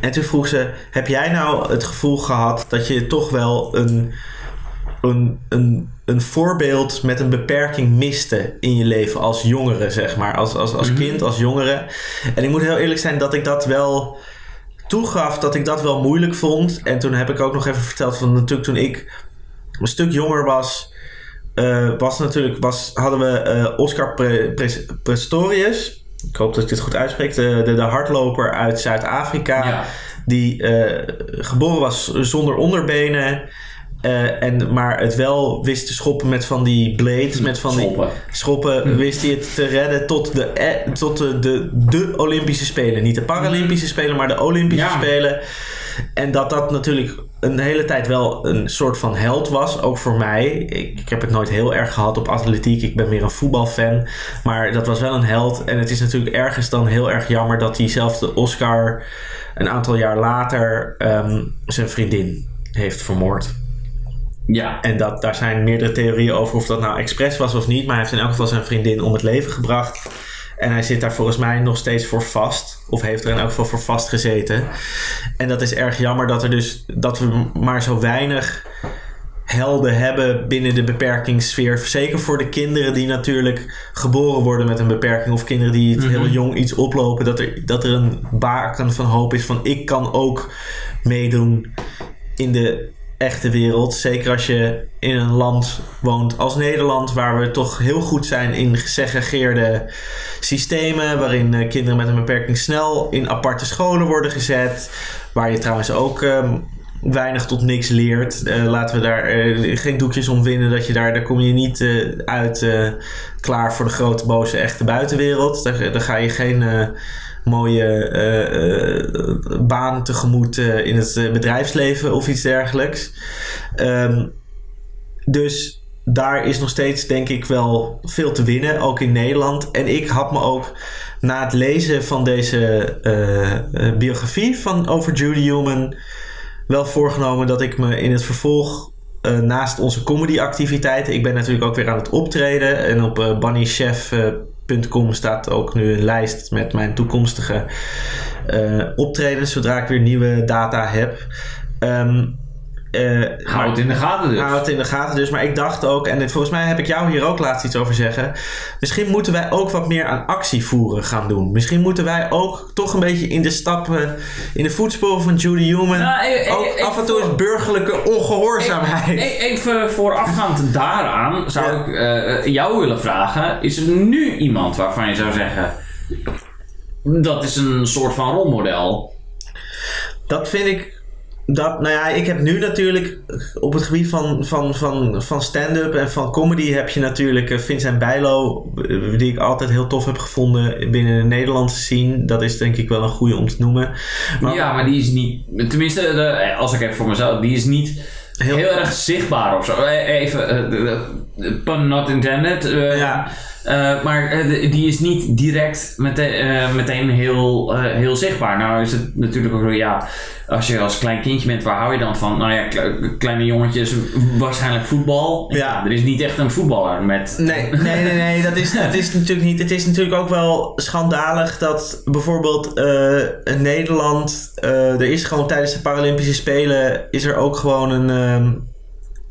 En toen vroeg ze: Heb jij nou het gevoel gehad dat je toch wel een, een, een, een voorbeeld met een beperking miste in je leven als jongere, zeg maar? Als, als, als kind, als jongere. En ik moet heel eerlijk zijn dat ik dat wel toegaf dat ik dat wel moeilijk vond. En toen heb ik ook nog even verteld van natuurlijk toen ik een stuk jonger was, eh, was natuurlijk, was, hadden we eh, Oscar Pre- Pre- Prestorius. Ik hoop dat ik dit goed uitspreek. De, de, de hardloper uit Zuid-Afrika. Ja. Die eh, geboren was zonder onderbenen. en, maar het wel wist te schoppen met van die blades. Met van Schoppen. die schoppen wist hij het te redden tot de, eh, tot de, de, de Olympische Spelen. Niet de Paralympische Spelen, maar de Olympische Ja. Spelen. En dat dat natuurlijk een hele tijd wel een soort van held was. Ook voor mij. Ik, ik heb het nooit heel erg gehad op atletiek. Ik ben meer een voetbalfan. Maar dat was wel een held. En het is natuurlijk ergens dan heel erg jammer dat diezelfde Oscar een aantal jaar later ehm, zijn vriendin heeft vermoord. Ja. En dat, daar zijn meerdere theorieën over of dat nou expres was of niet. Maar hij heeft in elk geval zijn vriendin om het leven gebracht. En hij zit daar volgens mij nog steeds voor vast. Of heeft er in elk geval voor vast gezeten. En dat is erg jammer dat, er dus, dat we maar zo weinig helden hebben binnen de beperkingssfeer. Zeker voor de kinderen die natuurlijk geboren worden met een beperking. Of kinderen die het heel jong iets oplopen. Dat er, dat er een baken van hoop is van ik kan ook meedoen in de echte wereld. Zeker als je in een land woont als Nederland, waar we toch heel goed zijn in gesegregeerde systemen, waarin eh, kinderen met een beperking snel in aparte scholen worden gezet, waar je trouwens ook ehm, weinig tot niks leert. Eh, laten we daar eh, geen doekjes om winnen dat je daar, daar kom je niet uit klaar voor de grote boze echte buitenwereld. Daar, daar ga je geen mooie eh, baan tegemoet eh, in het bedrijfsleven of iets dergelijks. Ehm, dus daar is nog steeds, denk ik, wel veel te winnen, ook in Nederland. En ik had me ook na het lezen van deze biografie van over Judy Newman wel voorgenomen dat ik me in het vervolg naast onze comedyactiviteiten, ik ben natuurlijk ook weer aan het optreden en op eh bunnychef.com staat ook nu een lijst met mijn toekomstige eh, optredens zodra ik weer nieuwe data heb. Ehm, eh, Houd het in de gaten dus. Hou het in de gaten dus. Maar ik dacht ook, en volgens mij heb ik jou hier ook laatst iets over zeggen. Misschien moeten wij ook wat meer aan actie voeren gaan doen. Misschien moeten wij ook toch een beetje in de stappen, in de voetsporen van Judy Newman. Nou, ook af en toe eens burgerlijke ongehoorzaamheid. Even voorafgaand daaraan zou Ja. ik eh, jou willen vragen: is er nu iemand waarvan je zou zeggen dat is een soort van rolmodel? Dat vind ik. Dat, nou ja, ik heb nu natuurlijk op het gebied van, van, van, van stand-up en van comedy heb je natuurlijk eh, Vincent Bijlo, eh, die ik altijd heel tof heb gevonden binnen de Nederlandse scene. Dat is denk ik wel een goede om te noemen. Maar ja, maar die is niet, tenminste, de- als ik even voor mezelf, die is niet Heel- heel, erg zichtbaar of zo. Eh, Even, eh, de- pun not intended. eh, Ja. Eh, maar eh, die is niet direct meteen, eh, meteen heel, heel zichtbaar. Nou is het natuurlijk ook zo, ja, als je als klein kindje bent, waar hou je dan van? Nou ja, kle- kleine jongetjes, waarschijnlijk voetbal. Ja. er is niet echt een voetballer met... Nee, nee, nee, nee dat, is, dat is natuurlijk niet. Het is natuurlijk ook wel schandalig dat bijvoorbeeld Nederland. er is gewoon tijdens de Paralympische Spelen. is er ook gewoon een. ehm, eh,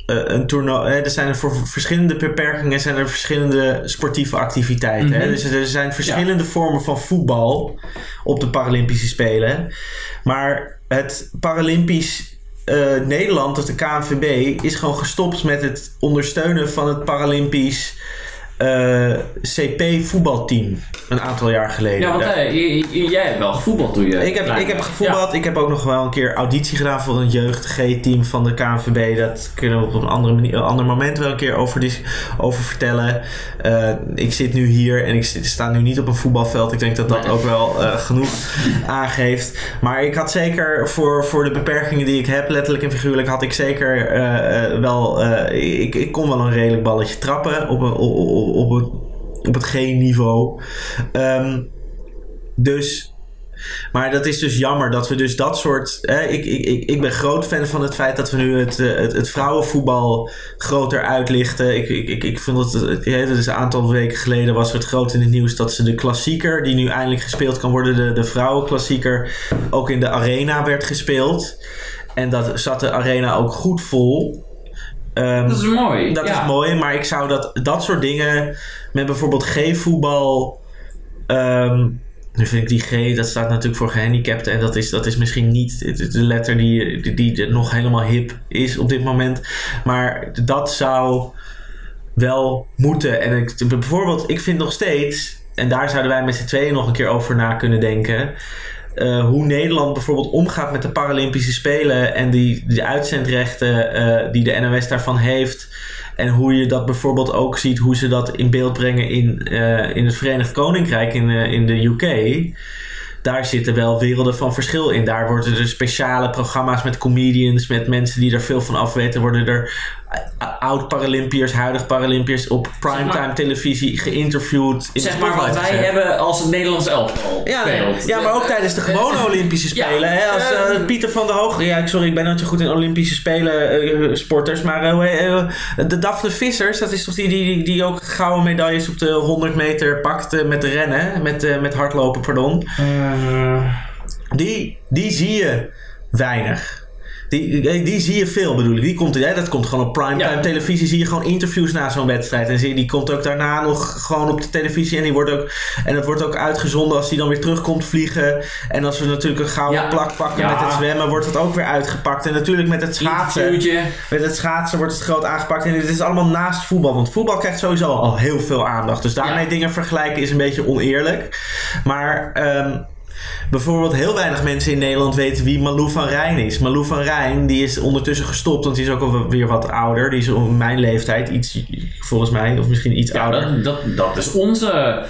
een toernooi. Hè? Er zijn er voor verschillende beperkingen zijn er verschillende sportieve activiteiten. hè? Mhm. Dus er zijn verschillende vormen van voetbal op de Paralympische Spelen. Maar het Paralympisch eh, Nederland, of de KNVB, is gewoon gestopt met het ondersteunen van het Paralympisch eh, CP voetbalteam. Een aantal jaar geleden. Ja, want eh, jij hebt wel gevoetbald toen je... ik heb, ik heb gevoetbald. Ik heb ook nog wel een keer auditie gedaan voor een jeugd G-team van de KNVB. Dat kunnen we op een, andere manier, een ander moment wel een keer over, dis- over vertellen. Eh, ik zit nu hier en ik sta nu niet op een voetbalveld. Ik denk dat dat Nee. ook wel genoeg aangeeft. Maar ik had zeker voor, voor de beperkingen die ik heb, letterlijk en figuurlijk, had ik zeker wel. ik, ik kon wel een redelijk balletje trappen op, een, op, op, op, het, op het G-niveau. Ehm, dus maar dat is dus jammer dat we dus dat soort. Hè, ik, ik, ik, ben groot fan van het feit dat we nu het, eh, het, het vrouwenvoetbal groter uitlichten. Ik, ik, ik, ik vind dat. het- Ja, dat is een aantal weken geleden was het groot in het nieuws dat ze de klassieker, die nu eindelijk gespeeld kan worden, de, de vrouwenklassieker, ook in de arena werd gespeeld. En dat zat de arena ook goed vol. Ehm, Dat is mooi. dat ja. is mooi, maar ik zou dat, dat soort dingen met bijvoorbeeld G-voetbal. ehm, nu vind ik die G, dat staat natuurlijk voor gehandicapten. En dat is, dat is misschien niet de de letter die, die, die nog helemaal hip is op dit moment. Maar dat zou wel moeten. En ik, bijvoorbeeld, ik vind nog steeds, en daar zouden wij met z'n tweeën nog een keer over na kunnen denken. Eh, hoe Nederland bijvoorbeeld omgaat met de Paralympische Spelen en die, die uitzendrechten eh, die de NOS daarvan heeft. En hoe je dat bijvoorbeeld ook ziet, hoe ze dat in beeld brengen in, eh, in het Verenigd Koninkrijk, in, in de UK. Daar zitten wel werelden van verschil in. Daar worden er speciale programma's met comedians, met mensen die er veel van af weten. Worden er eh, oud-Paralympiërs, huidig Paralympiërs op primetime televisie geïnterviewd. In Zeg maar wat wij gezet. hebben als het Nederlands elftal Ja, speelt. ja, maar ook tijdens de gewone Olympische ja, Spelen. hè, als eh, Pieter van der Hoog. Ja, sorry, ik ben nooit zo goed in Olympische Spelen eh, sporters. Maar eh, heet- eh, de Daphne Vissers, dat is toch die die, die, die ook gouden medailles op de 100 meter pakt met rennen. Met, eh, met hardlopen, pardon. Eh, Die, die zie je weinig. Die, die, die zie je veel bedoel ik. Die komt, hè, dat komt gewoon op primetime Ja. televisie. Zie je gewoon interviews na zo'n wedstrijd. En zie die komt ook daarna nog gewoon op de televisie. En, die wordt ook, en dat wordt ook uitgezonden als die dan weer terugkomt vliegen. En als we natuurlijk een gouden Ja. plak pakken Ja. met het zwemmen, wordt het ook weer uitgepakt. En natuurlijk met het schaatsen. Met het schaatsen wordt het groot aangepakt. En dit is allemaal naast voetbal. Want voetbal krijgt sowieso al heel veel aandacht. Dus daarmee Ja. dingen vergelijken is een beetje oneerlijk. Maar ehm, bijvoorbeeld heel weinig mensen in Nederland weten wie Malou van Rijn is. Malou van Rijn die is ondertussen gestopt. Want die is ook alweer wat ouder. Die is op mijn leeftijd. Iets, volgens mij. Of misschien iets Ja, ouder. dat, dat, dat is onze...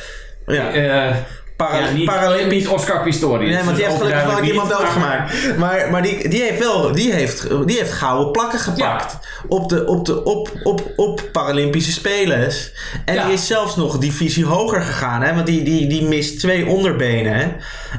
Ja. eh, Para- ja, niet, Paralympisch niet Oscar Pistorius. Nee, want die heeft gelukkig wel iemand doodgemaakt. doodgemaakt. Maar, maar die, die heeft wel die heeft, die heeft gouden plakken gepakt. Op, de, op, de, op, op, op Paralympische Spelers. En Ja. die is zelfs nog divisie hoger gegaan. Hè? Want die, die, die mist twee onderbenen.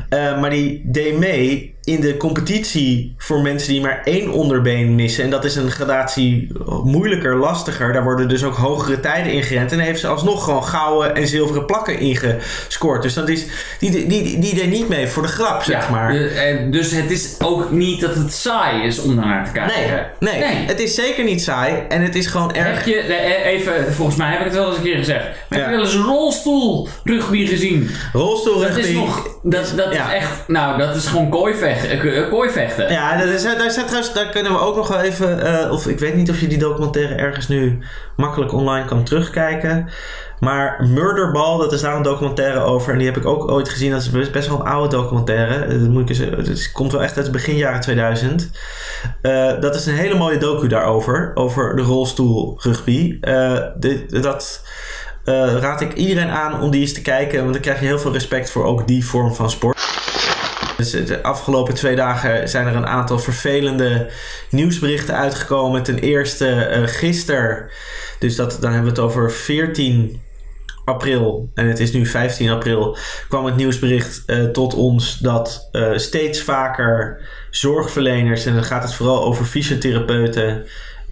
Eh, maar die deed mee in de competitie voor mensen die maar één onderbeen missen. En dat is een gradatie moeilijker, lastiger. Daar worden dus ook hogere tijden in gerend. En heeft ze alsnog gewoon gouden en zilveren plakken ingescoord. Dus dat is, die, die, die, die deed niet mee voor de grap, zeg Ja, maar. de- eh, dus het is ook niet dat het saai is om naar te kijken. Nee, nee, het is zeker niet saai. En het is gewoon erg... Heb je, eh, even, volgens mij heb ik het wel eens een keer gezegd. Maar Ja. heb je wel eens rolstoel rugby gezien? Rolstoel Dat is rugby. nog, dat, dat Ja. is echt, nou dat is gewoon kooivechten. Eh, eh, kooivechten. Ja, is, daar, trouwens, kunnen we ook nog wel even. eh, of ik weet niet of je die documentaire ergens nu makkelijk online kan terugkijken. Maar Murderball, dat is daar een documentaire over. En die heb ik ook ooit gezien. Dat is best, wel een oude documentaire. Eh, Dat moet ik eens, komt wel echt uit het begin jaren 2000. Eh, dat is een hele mooie docu daarover. Over de rolstoel rugby. Eh, dit, dat eh, raad ik iedereen aan om die eens te kijken. Want dan krijg je heel veel respect voor ook die vorm van sport. Dus de afgelopen twee dagen zijn er een aantal vervelende nieuwsberichten uitgekomen. Ten eerste eh gisteren, dus dat, dan hebben we het over 14 april en het is nu 15 april, kwam het nieuwsbericht eh, tot ons dat eh, steeds vaker zorgverleners, en dan gaat het vooral over fysiotherapeuten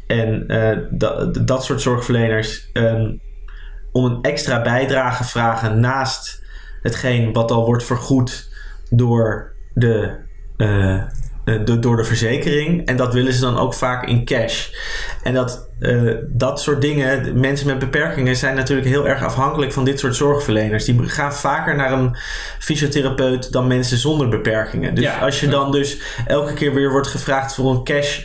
en dat, dat soort zorgverleners, ehm, om een extra bijdrage vragen naast hetgeen wat al wordt vergoed door de, eh, eh, de, door de verzekering. En dat willen ze dan ook vaak in cash. En dat, eh, dat soort dingen, mensen met beperkingen zijn natuurlijk heel erg afhankelijk van dit soort zorgverleners. Die gaan vaker naar een fysiotherapeut dan mensen zonder beperkingen. Dus Ja. als je dan dus elke keer weer wordt gevraagd voor een cash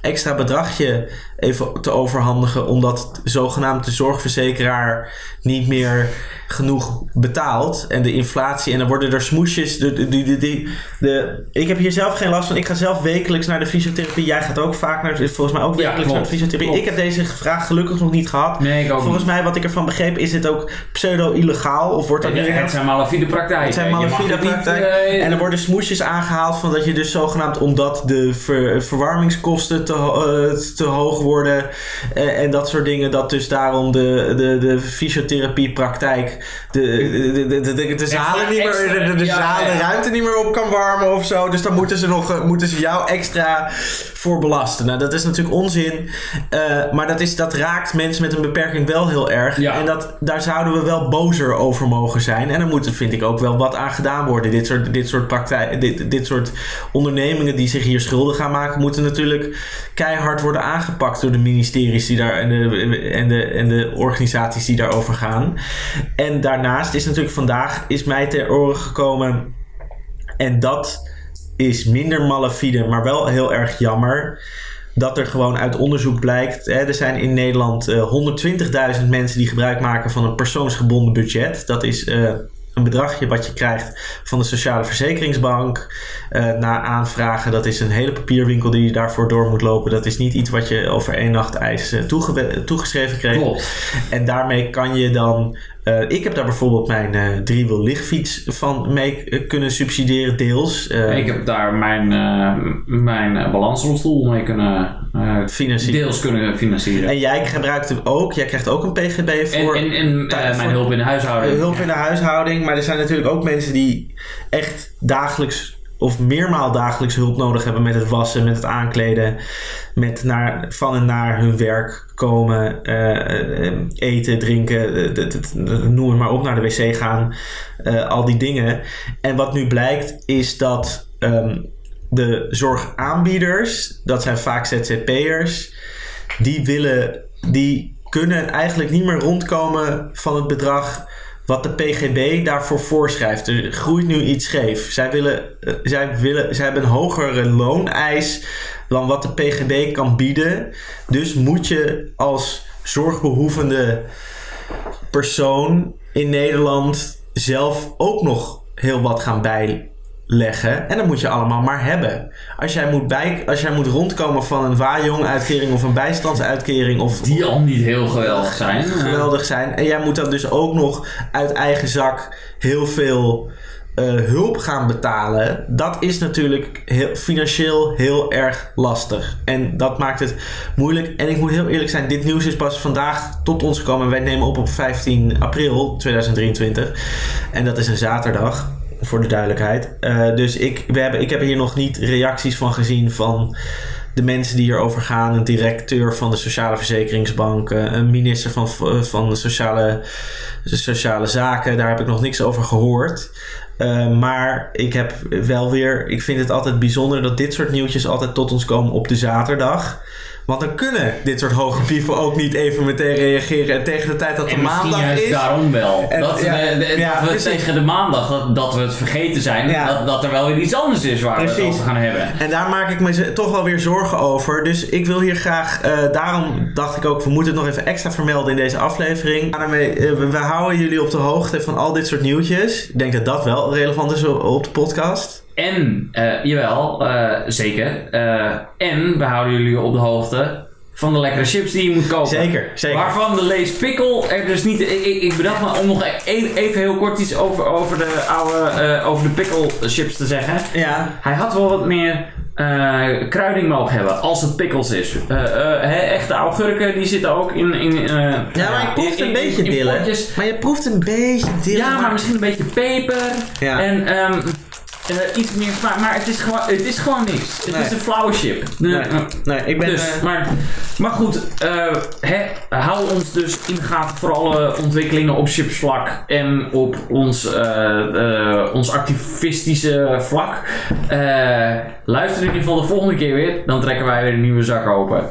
extra bedragje even te overhandigen, omdat zogenaamd de zorgverzekeraar niet meer genoeg betaalt en de inflatie en dan worden er smoesjes. De, de, de, de, de, ik heb hier zelf geen last van. Ik ga zelf wekelijks naar de fysiotherapie. Jij gaat ook vaak naar, volgens mij ook Ja, wekelijks naar de fysiotherapie. Klopt. Ik heb deze vraag gelukkig nog niet gehad. Nee, ik ook Volgens niet. mij, wat ik ervan begreep, is het ook pseudo-illegaal of wordt dat niet het zijn malafide praktijken. het zijn malafide praktijken. eh, En er worden smoesjes aangehaald van dat je dus zogenaamd omdat de ver- verwarmingskosten te, eh, te hoog worden eh, en dat soort dingen, dat dus daarom de, de, de fysiotherapiepraktijk de, de, de, de, de, de zalen niet meer, de, de, de ja, zalen, ja. de ruimte niet meer op kan warmen of zo. Dus dan moeten ze nog eh, moeten ze jou extra voor belasten. Nou, dat is natuurlijk onzin. Eh, maar dat, is, dat raakt mensen met een beperking wel heel erg. Ja. En dat, daar zouden we wel bozer over mogen zijn. En er moet, vind ik, ook wel wat aan gedaan worden. Dit soort, dit soort praktijk, dit, dit soort ondernemingen die zich hier schuldig gaan maken, moeten natuurlijk keihard worden aangepakt door de ministeries die daar en de, en de, en de organisaties die daarover gaan. En daarnaast is natuurlijk vandaag is mij ter oren gekomen. En dat is minder malafide, maar wel heel erg jammer. Dat er gewoon uit onderzoek blijkt. Hè, er zijn in Nederland eh 120.000 mensen die gebruik maken van een persoonsgebonden budget. Dat is eh, een bedragje wat je krijgt van de Sociale Verzekeringsbank. eh, na aanvragen. Dat is een hele papierwinkel die je daarvoor door moet lopen. Dat is niet iets wat je over één nacht ijs toege- toegeschreven kreeg. Klopt. En daarmee kan je dan. Eh, ik heb daar bijvoorbeeld mijn eh drieweel lichtfiets van mee eh, kunnen subsidiëren, deels. Ik heb daar mijn, mijn balansrolstoel mee kunnen Financieren. deels kunnen financieren. En jij gebruikt hem ook. Jij krijgt ook een PGB voor en, en voor- mijn hulp in de huishouding. hulp in de huishouding. Maar er zijn natuurlijk ook mensen die echt dagelijks of meermaal dagelijks hulp nodig hebben met het wassen, met het aankleden, met naar, van en naar hun werk komen, eh, eh, eten, drinken, eh, noem het maar op, naar de wc gaan, al die dingen. En wat nu blijkt is dat ehm, de zorgaanbieders, dat zijn vaak ZZP'ers, die willen, die kunnen eigenlijk niet meer rondkomen van het bedrag wat de PGB daarvoor voorschrijft. Er groeit nu iets scheef. Zij, willen, eh, zij, willen, zij hebben een hogere looneis dan wat de PGB kan bieden. Dus moet je als zorgbehoevende persoon in Nederland zelf ook nog heel wat gaan bijleggen. En dat moet je allemaal maar hebben. Als jij moet, bij, als jij moet rondkomen van een waaijong-uitkering of een bijstandsuitkering... Of, Die al niet heel geweldig zijn. geweldig zijn. En jij moet dan dus ook nog uit eigen zak heel veel eh, hulp gaan betalen. Dat is natuurlijk heel, financieel heel erg lastig. En dat maakt het moeilijk. En ik moet heel eerlijk zijn, dit nieuws is pas vandaag tot ons gekomen. Wij nemen op op 15 april 2023. En dat is een zaterdag. Voor de duidelijkheid. Eh, dus ik, we hebben, ik heb hier nog niet reacties van gezien van de mensen die hierover gaan, een directeur van de Sociale Verzekeringsbank, eh, een minister van, van de sociale, sociale Zaken, daar heb ik nog niks over gehoord. Uh, maar ik heb wel weer, ik vind het altijd bijzonder dat dit soort nieuwtjes altijd tot ons komen op de zaterdag. Want dan kunnen dit soort hoge pieven ook niet even meteen reageren. En tegen de tijd dat de En maandag juist is. daarom wel. En- dat ja, we, ja, dat we precies. tegen de maandag, dat, dat we het vergeten zijn. Ja. Dat, dat er wel weer iets anders is waar we het over gaan hebben. En daar maak ik me toch wel weer zorgen over. Dus ik wil hier graag, eh, daarom dacht ik ook, we moeten het nog even extra vermelden in deze aflevering. Daarmee, eh, we, we houden jullie op de hoogte van al dit soort nieuwtjes. Ik denk dat dat wel relevant is op, de podcast. En, eh, jawel, eh, zeker. Eh, en we houden jullie op de hoogte van de lekkere chips die je moet kopen. Zeker, zeker. Waarvan de Lees Pikkel er dus niet... Ik, ik, bedacht me om nog e- even heel kort iets over, over de oude... over de pikkel chips te zeggen. Ja, Hij had wel wat meer eh, kruiding mogen hebben als het pickles is. Eh, eh, echte augurken die zitten ook in... in eh, ja maar je proeft in- een beetje in dillen. potjes. Maar je proeft een beetje dillen. Ja, maar misschien een beetje peper. Ja. En ehm, eh, iets meer. Maar het is gewoon, het is gewoon niks. Het Nee. is een flauwe chip. Nee, nee, ik ben... dus, eh, maar, maar goed, eh, hè, hou ons dus in de gaten voor alle ontwikkelingen op chipsvlak en op ons, ons activistische vlak. Luister in ieder geval de volgende keer weer, dan trekken wij weer een nieuwe zak open.